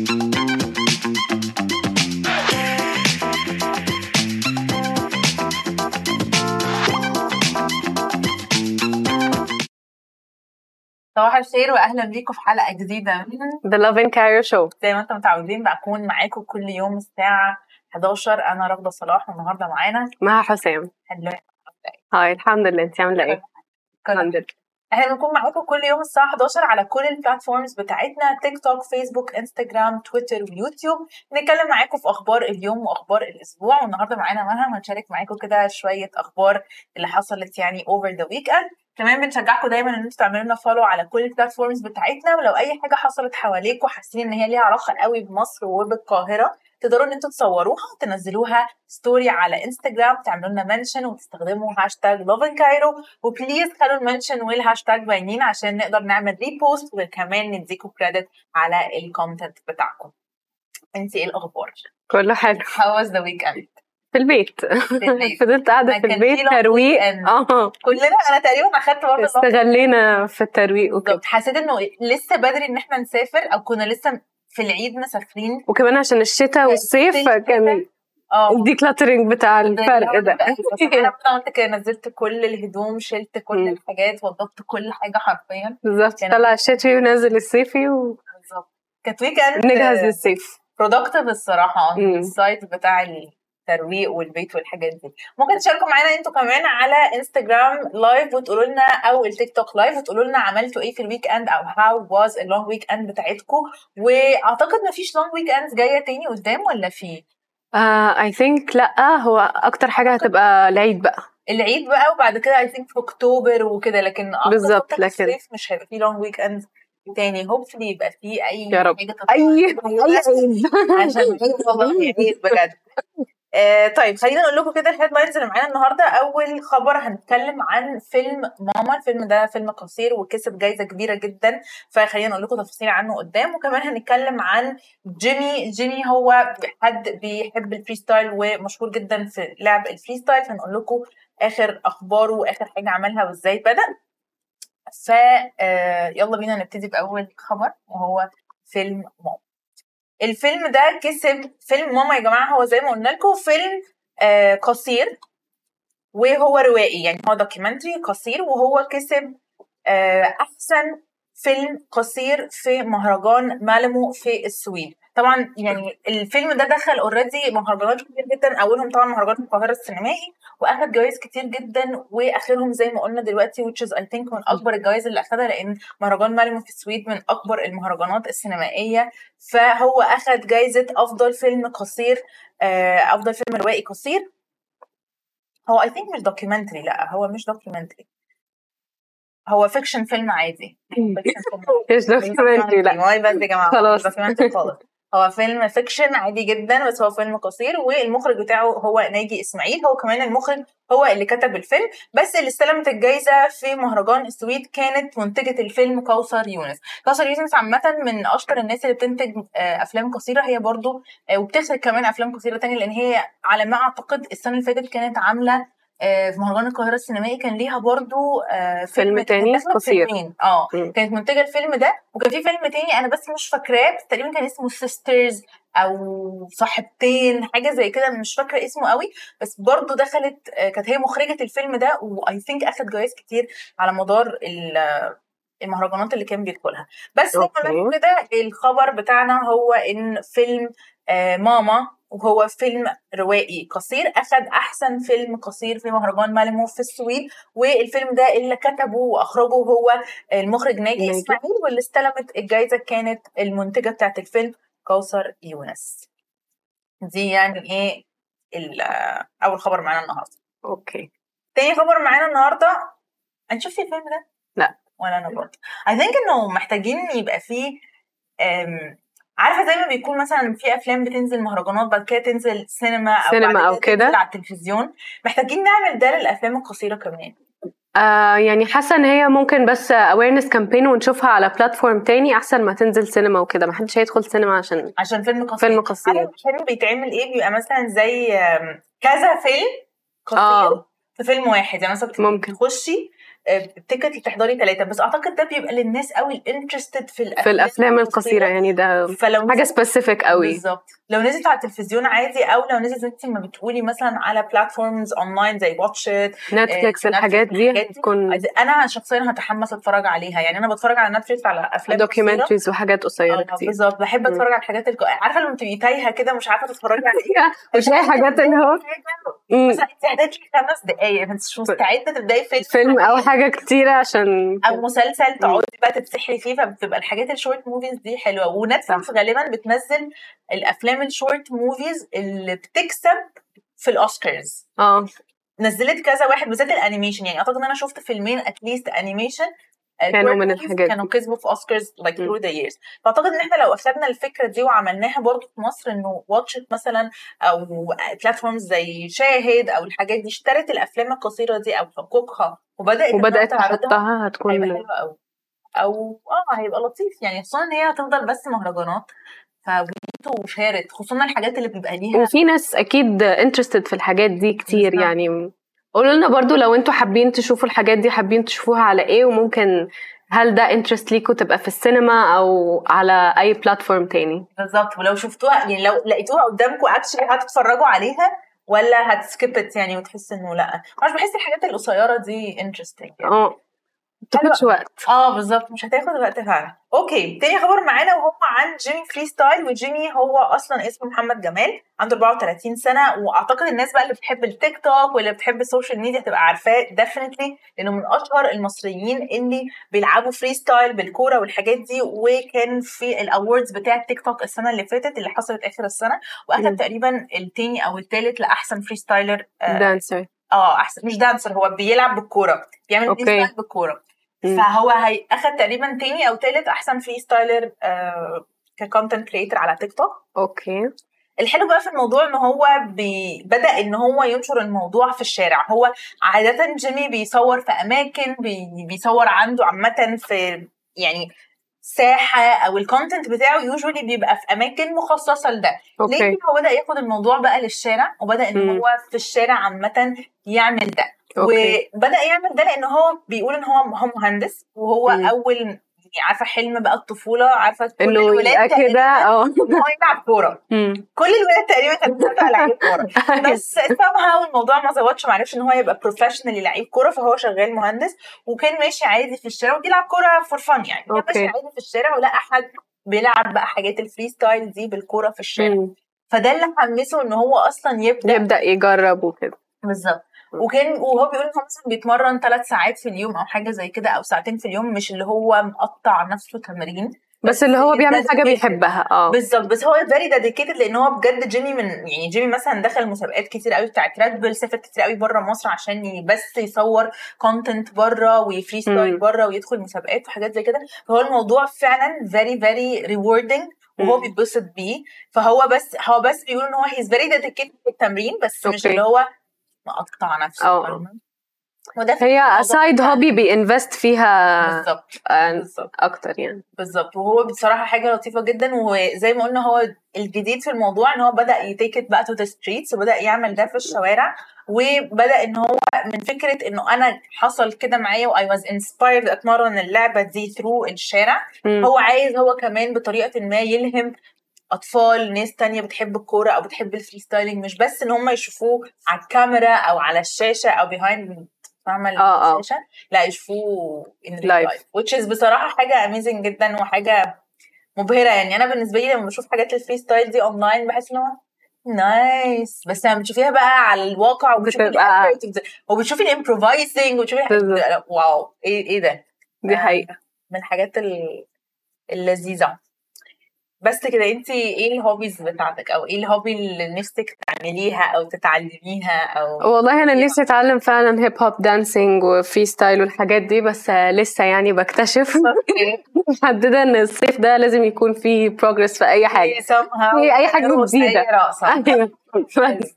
صباح الخير واهلا بيكم في حلقة جديدة من The Love in Cairo Show. زي ما أنتم متعودين بكون معاكم كل يوم الساعة 11 أنا رغده صلاح والنهاردة معانا. مها حسام. حلو هاي الحمد لله. انت عاملة إيه؟ الحمد لله. إحنا بنكون معاكم كل يوم الساعة 11 على كل البلاتفورمز بتاعتنا تيك توك فيسبوك انستجرام تويتر ويوتيوب نتكلم معاكم في أخبار اليوم وأخبار الأسبوع. والنهاردة معانا مها هنشارك معاكم كده شوية أخبار اللي حصلت يعني over the weekend كمان بنشجعكم دايما إن أنتوا تعملوا لنا follow على كل ال platforms بتاعتنا. ولو أي حاجة حصلت حواليكم حاسين إن هي ليها علاقة قوي بمصر وبالقاهرة تقدروا إن أنتوا تصوروها وتنزلوها story على انستجرام تعملوا لنا mention وتستخدموا هاشتاج لوفن كايرو و please خلوا ال mention وال hashtag باينين عشان نقدر نعمل repost وكمان نديكم credit على ال content بتاعكم. انت إيه الأخبار؟ كله حلو. How was the weekend؟ في البيت. فضلت قاعدة في البيت ترويق. آه. كلنا أنا تقريبا أخدت برضه استغلينا في الترويق وكده. حسيت إنه لسه بدري إن إحنا نسافر أو كنا لسه في العيد مسافرين وكمان عشان الشتاء والصيف الشتاء. كان آه. ال decluttering بتاع الفرق ده. أنا كده نزلت كل الهدوم شلت كل. الحاجات وضبط كل حاجة حرفيا. بالظبط. كان- طلع الشتوي ونزل الصيفي بالظبط. كانت weekend ونجهز للصيف. productive الصراحة. ال side بتاع الترويق والبيت والحاجات دي. ممكن تشاركوا معانا أنتوا كمان على انستجرام live وتقولوا لنا أو التيك توك live وتقولوا لنا عملتوا إيه في ال weekend أو how was ال long weekend بتاعتكم وأعتقد مفيش long weekends جاية تاني قدام ولا في؟ I think لأ هو أكتر حاجة هتبقى العيد بقى. العيد بقى وبعد كده I think في اكتوبر وكده لكن بالظبط، لكن- الصيف مش هيبقى في long weekend تاني. hopefully يبقى في أي يا رب. حاجة أي أي عشان والله بجد. آه طيب خلينا نقول لكم كده ال headlines اللي معانا النهارده. أول خبر هنتكلم عن فيلم ماما. الفيلم ده فيلم قصير وكسب جايزة كبيرة جدا فخلينا نقول لكم تفاصيل عنه قدام. وكمان هنتكلم عن جيمي. جيمي هو حد بيحب ال freestyle ومشهور جدا في لعب ال freestyle. فنقول لكم آخر أخباره وآخر حاجة عملها وإزاي بدأ. ف آه، يلا بينا نبتدي بأول خبر وهو فيلم ماما. الفيلم ده كسب فيلم ماما يا جماعة هو زي ما قلنا لكم فيلم آه قصير وهو روائي يعني هو documentary قصير وهو كسب آه أحسن فيلم قصير في مهرجان مالمو في السويد. طبعا يعني الفيلم ده دخل already مهرجانات كتير جدا أولهم طبعا مهرجان القاهرة السينمائي وأخد جوائز كتير جدا وآخرهم زي ما قلنا دلوقتي which is I think من أكبر الجوائز اللي أخدها لأن مهرجان مالمو في السويد من أكبر المهرجانات السينمائية. فهو أخد جايزة أفضل فيلم قصير آه، أفضل فيلم روائي قصير. هو I think مش documentary لأ هو مش documentary هو fiction فيلم عادي. مش documentary لأ. my bad يا جماعة؟ خلاص. documentary خالص. هو فيلم fiction عادي جدا بس هو فيلم قصير والمخرج بتاعه هو ناجي إسماعيل. هو كمان المخرج هو اللي كتب الفيلم بس اللي استلمت الجائزه في مهرجان السويد كانت منتجة الفيلم كوثر يونس. كوثر يونس عامة من أشطر الناس اللي بتنتج آه، أفلام قصيرة. هي برضو آه، وبتخرج كمان أفلام قصيرة تانية لأن هي على ما أعتقد السنة اللي فاتت كانت عاملة في مهرجان القاهرة السينمائي كان ليها برضو آه، فيلم تاني قصير. آه. كانت منتجة الفيلم ده وكان في فيلم تاني أنا بس مش فاكراه تقريبا كان اسمه Sisters أو صاحبتين حاجة زي كده مش فاكرة اسمه قوي بس برضو دخلت آه، كانت هي مخرجة الفيلم ده واي ثينك اخد جوائز كتير على مدار ال- المهرجانات اللي كان بيدخلها بس. كده الخبر بتاعنا هو إن فيلم آه، ماما وهو فيلم روائي قصير. اخد أحسن فيلم قصير في مهرجان مالمو في السويد والفيلم ده اللي كتبه وأخرجه هو المخرج ناجي. إسماعيل واللي استلمت الجائزه كانت المنتجة بتاعت الفيلم كوثر يونس. دي يعني إيه ال- أول خبر معانا النهارده. Okay. تاني خبر معانا النهارده هنشوف في الفيلم ده؟ لا. ولا أنا برضه I think إنه محتاجين يبقى فيه عارفة زي ما بيكون مثلا في أفلام بتنزل مهرجانات بعد كده تنزل سينما أو سينما أو كده. على التلفزيون. محتاجين نعمل ده للأفلام القصيرة كمان. آه يعني حاسة إن هي ممكن بس awareness campaign ونشوفها على platform تاني أحسن ما تنزل سينما وكده. ما حدش هيدخل سينما عشان عشان فيلم قصير. فيلم قصير. عارف الفيلم بيتعمل إيه؟ بيبقى مثلا زي كذا فيلم قصير آه. في فيلم واحد. يعني مثلا ممكن. تخشي ticket تحضري ثلاثة بس أعتقد ده بيبقى للناس قوي ال interested في الافلام في الأفلام القصيرة يعني ده فلو حاجة specific قوي بالظبط لو نزلت على التلفزيون عادي أو لو نزلت انت ما بتقولي مثلا على platforms online زي واتش نتفليكس آه، الحاجات دي. تكون أنا شخصيا هتحمس أتفرج عليها يعني أنا بتفرج على نتفليكس على أفلام. documentaries وحاجات قصيرة آه، كتير بالظبط بحب. أتفرج على الحاجات الك... عارفة لما تبقي تايهة كده مش عارفة تتفرجي على إيه مش لاقي حاجات اللي هو. مثلا انت هتدي خمس دقايق. انت مش مستعدة تبدأي فيلم فيلم أو حاجة كتيرة عشان أو مسلسل تقعدي بقى تتسحلي فيه فبتبقى الحاجات ال short movies دي حلوة. ونتفلكس غالبا بتنزل الأفلام ال short movies اللي بتكسب في الأوسكارز. آه. نزلت كذا واحد بالذات ال animation. يعني أعتقد إن أنا شفت فيلمين at least animation كانوا من الحاجات كانوا كسبوا في اوسكارز like. Through the years فأعتقد إن إحنا لو أخدنا الفكرة دي وعملناها برضو في مصر إنه واتشت مثلا أو بلاتفورمز زي شاهد أو الحاجات دي اشترت الأفلام القصيرة دي أو حقوقها وبدأت وبدأت تحطها هتكون قوي أو آه هيبقى لطيف يعني خصوصا إن هي هتفضل بس مهرجانات. فبيتو وشارت خصوصا الحاجات اللي بيبقى ليها وفي ناس أكيد انترستد في الحاجات دي كتير. يعني. قولوا لنا برضو لو أنتوا حابين تشوفوا الحاجات دي حابين تشوفوها على إيه وممكن هل ده interest ليكوا تبقى في السينما أو على أي platform تاني؟ بالظبط. ولو شفتوها يعني لو لقيتوها قدامكم actually هتتفرجوا عليها ولا هت skip it يعني وتحس إنه لأ؟ مش بحس الحاجات القصيرة دي interesting يعني. آه. متاخدش وقت. آه بالظبط. مش هتاخد وقت فعلا. okay. تاني خبر معانا وهو عن جيمي Freestyle وجيمي هو أصلا اسمه محمد جمال عنده 34 سنة وأعتقد الناس بقى اللي بتحب التيك توك واللي بتحب ال social media هتبقى عارفاه definitely لأنه من أشهر المصريين اللي بيلعبوا freestyle بالكورة والحاجات دي وكان في ال awards بتاع التيك توك السنة اللي فاتت اللي حصلت آخر السنة. وأخد تقريبا التاني أو التالت لأحسن freestyler آه، dancer آه أحسن. مش dancer هو بيلعب بالكورة بيعمل. freestyle بالكورة. فهو هي أخد تقريبا تاني أو تالت أحسن freestyler آه ك content creator على تيك توك okay. الحلو بقى في الموضوع إن هو بي... بدأ إن هو ينشر الموضوع في الشارع. هو عاده جيمي بيصور في أماكن بي... بيصور عنده عامة في يعني ساحة أو ال content بتاعه usually بيبقى في أماكن مخصصة لده. لكن هو بدأ ياخد الموضوع بقى للشارع وبدأ إن. هو في الشارع عامة يعمل ده. okay. وبدأ يعمل ده لأن هو بيقول إن هو هو مهندس وهو مم. أول يعني عارفة حلم بقى الطفولة عارفة كل الولاد كده آه. هو يلعب كورة. كل الولاد تقريبا كانت بتبقى لعيب كورة. بس somehow الموضوع ما ظبطش ما عرفش إن هو يبقى professionally لعيب كورة فهو شغال مهندس وكان ماشي عادي في الشارع وبيلعب كورة for fun يعني. كان okay. ماشي عادي في الشارع ولقى حد بيلعب بقى حاجات ال freestyle دي بالكورة في الشارع. فده اللي حمسه إن هو أصلا يبدأ يبدأ يجرب وكده. بالظبط. وكان وهو بيقول إن هو مثلا بيتمرن ثلاث ساعات في اليوم أو حاجة زي كده أو ساعتين في اليوم مش اللي هو مقطع نفسه تمرين بس اللي هو بيعمل حاجة. بيحبها آه بالظبط بس هو very dedicated لأن هو بجد جيمي من يعني جيمي مثلا دخل مسابقات كتير قوي بتاعت ريد بول سافر كتير قوي بره مصر عشان بس يصور content بره وي freestyle. بره ويدخل مسابقات وحاجات زي كده فهو الموضوع فعلا very very rewarding وهو. بيتبسط بيه فهو بس هو بس بيقول إن هو he's very dedicated في التمرين بس مش okay. اللي هو نفسه آه. فاهمة؟ وده في هي الموضوع side بتاع- hobby ب invest فيها بالظبط بالظبط أكتر يعني بالظبط وهو بصراحة حاجة لطيفة جدا وزي ما قلنا هو الجديد في الموضوع إن هو بدأ ي take it بقى to the streets وبدأ يعمل ده في الشوارع وبدأ إن هو من فكرة إنه أنا حصل كده معايا و I was inspired أتمرن اللعبة دي through الشارع مم. هو عايز هو كمان بطريقة ما يلهم أطفال ناس تانية بتحب الكورة أو بتحب ال freestyling مش بس إن هم يشوفوه على الكاميرا أو على الشاشة أو behind فاهمة آه، آه. الشاشة؟ لا يشوفوه live. live. Which is بصراحة حاجة amazing جدا وحاجة مبهرة. يعني أنا بالنسبة لي لما بشوف حاجات ال freestyle دي اونلاين بحس إن هو nice بس لما بتشوفيها بقى على الواقع وبتشوفي بتبقى- ال effort وبت- وبتشوفي ال improvising وبتشوفي wow إيه إيه ده؟ دي آه. حقيقه من الحاجات ال- اللذيذة. بس كده انت إيه ال hobbies بتاعتك أو إيه ال hobby اللي نفسك تعمليها أو تتعلميها أو والله أنا نفسي أتعلم فعلا hip hop dancing و freestyle والحاجات دي بس لسه يعني بكتشف. محددة إن الصيف ده لازم يكون فيه progress في أي حاجة. هي أي حاجة جديدة.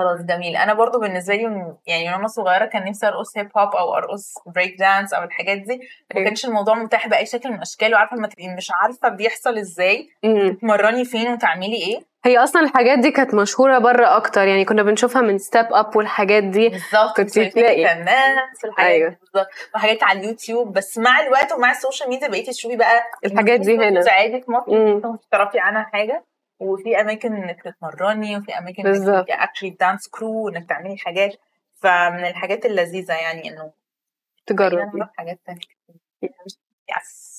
خلاص جميل أنا برضو بالنسبة لي يعني وأنا صغيرة كان نفسي أرقص hip hop أو أرقص break dance أو الحاجات دي ما أيوة. كانش الموضوع متاح بأي شكل من الأشكال وعارفة لما تبقي مش عارفة بيحصل إزاي أمم. تمرني فين وتعملي إيه هي أصلا الحاجات دي كانت مشهورة بره أكتر يعني كنا بنشوفها من Step Up والحاجات دي بالظبط كنت تلاقي. الناس الحاجات أيوة. بالظبط وحاجات على اليوتيوب بس مع الوقت ومع ال social media بقيتي تشوفي بقى الحاجات دي هنا. في مصر. ممكن تعرفي عنها حاجة وفي أماكن إنك تتمرني وفي أماكن إنك actually dance crew انك تعملي حاجات. فمن الحاجات اللذيذة يعني إنه تجرب نعمل حاجات تانية. yes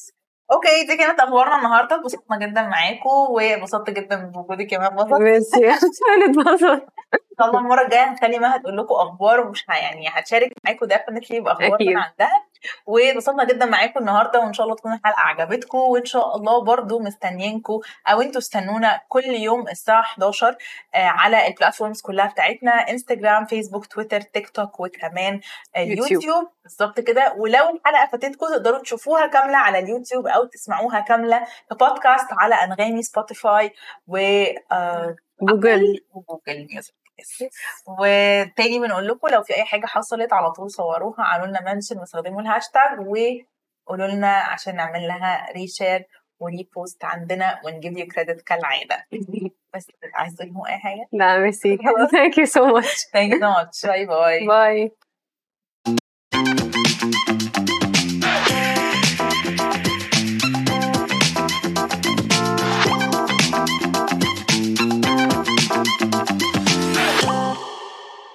okay دي كانت أخبارنا النهارده. اتبسطنا جدا معاكم وانبسطت جدا بوجودك كمان انبسطت ميرسي. عشان اتبسط إن شاء الله المرة الجاية هنخلي مها تقول لكم أخبار ومش يعني هتشارك معاكم definitely باخبار. من عندها. وانبسطنا جدا معاكم النهارده وإن شاء الله تكون الحلقة عجبتكم وإن شاء الله برضو مستنيينكم أو إنتوا استنونا كل يوم الساعة 11 آه، على ال platforms كلها بتاعتنا انستجرام فيسبوك تويتر تيك توك وكمان يوتيوب. اليوتيوب بالظبط كده. ولو الحلقة فاتتكم تقدروا تشوفوها كاملة على اليوتيوب أو تسمعوها كاملة في بودكاست على أنغامي سبوتيفاي و آه، جوجل وجوجل ميوزك yes. وتاني بنقول لكم لو في أي حاجة حصلت على طول صوروها عملوا لنا mention واستخدموا الهاشتاج وقولوا لنا عشان نعمل لها reshare و repost عندنا ون give you credit كالعادة. بس عايز تقولوا أي حاجة؟ لا merci. thank you so much thank you so much bye bye bye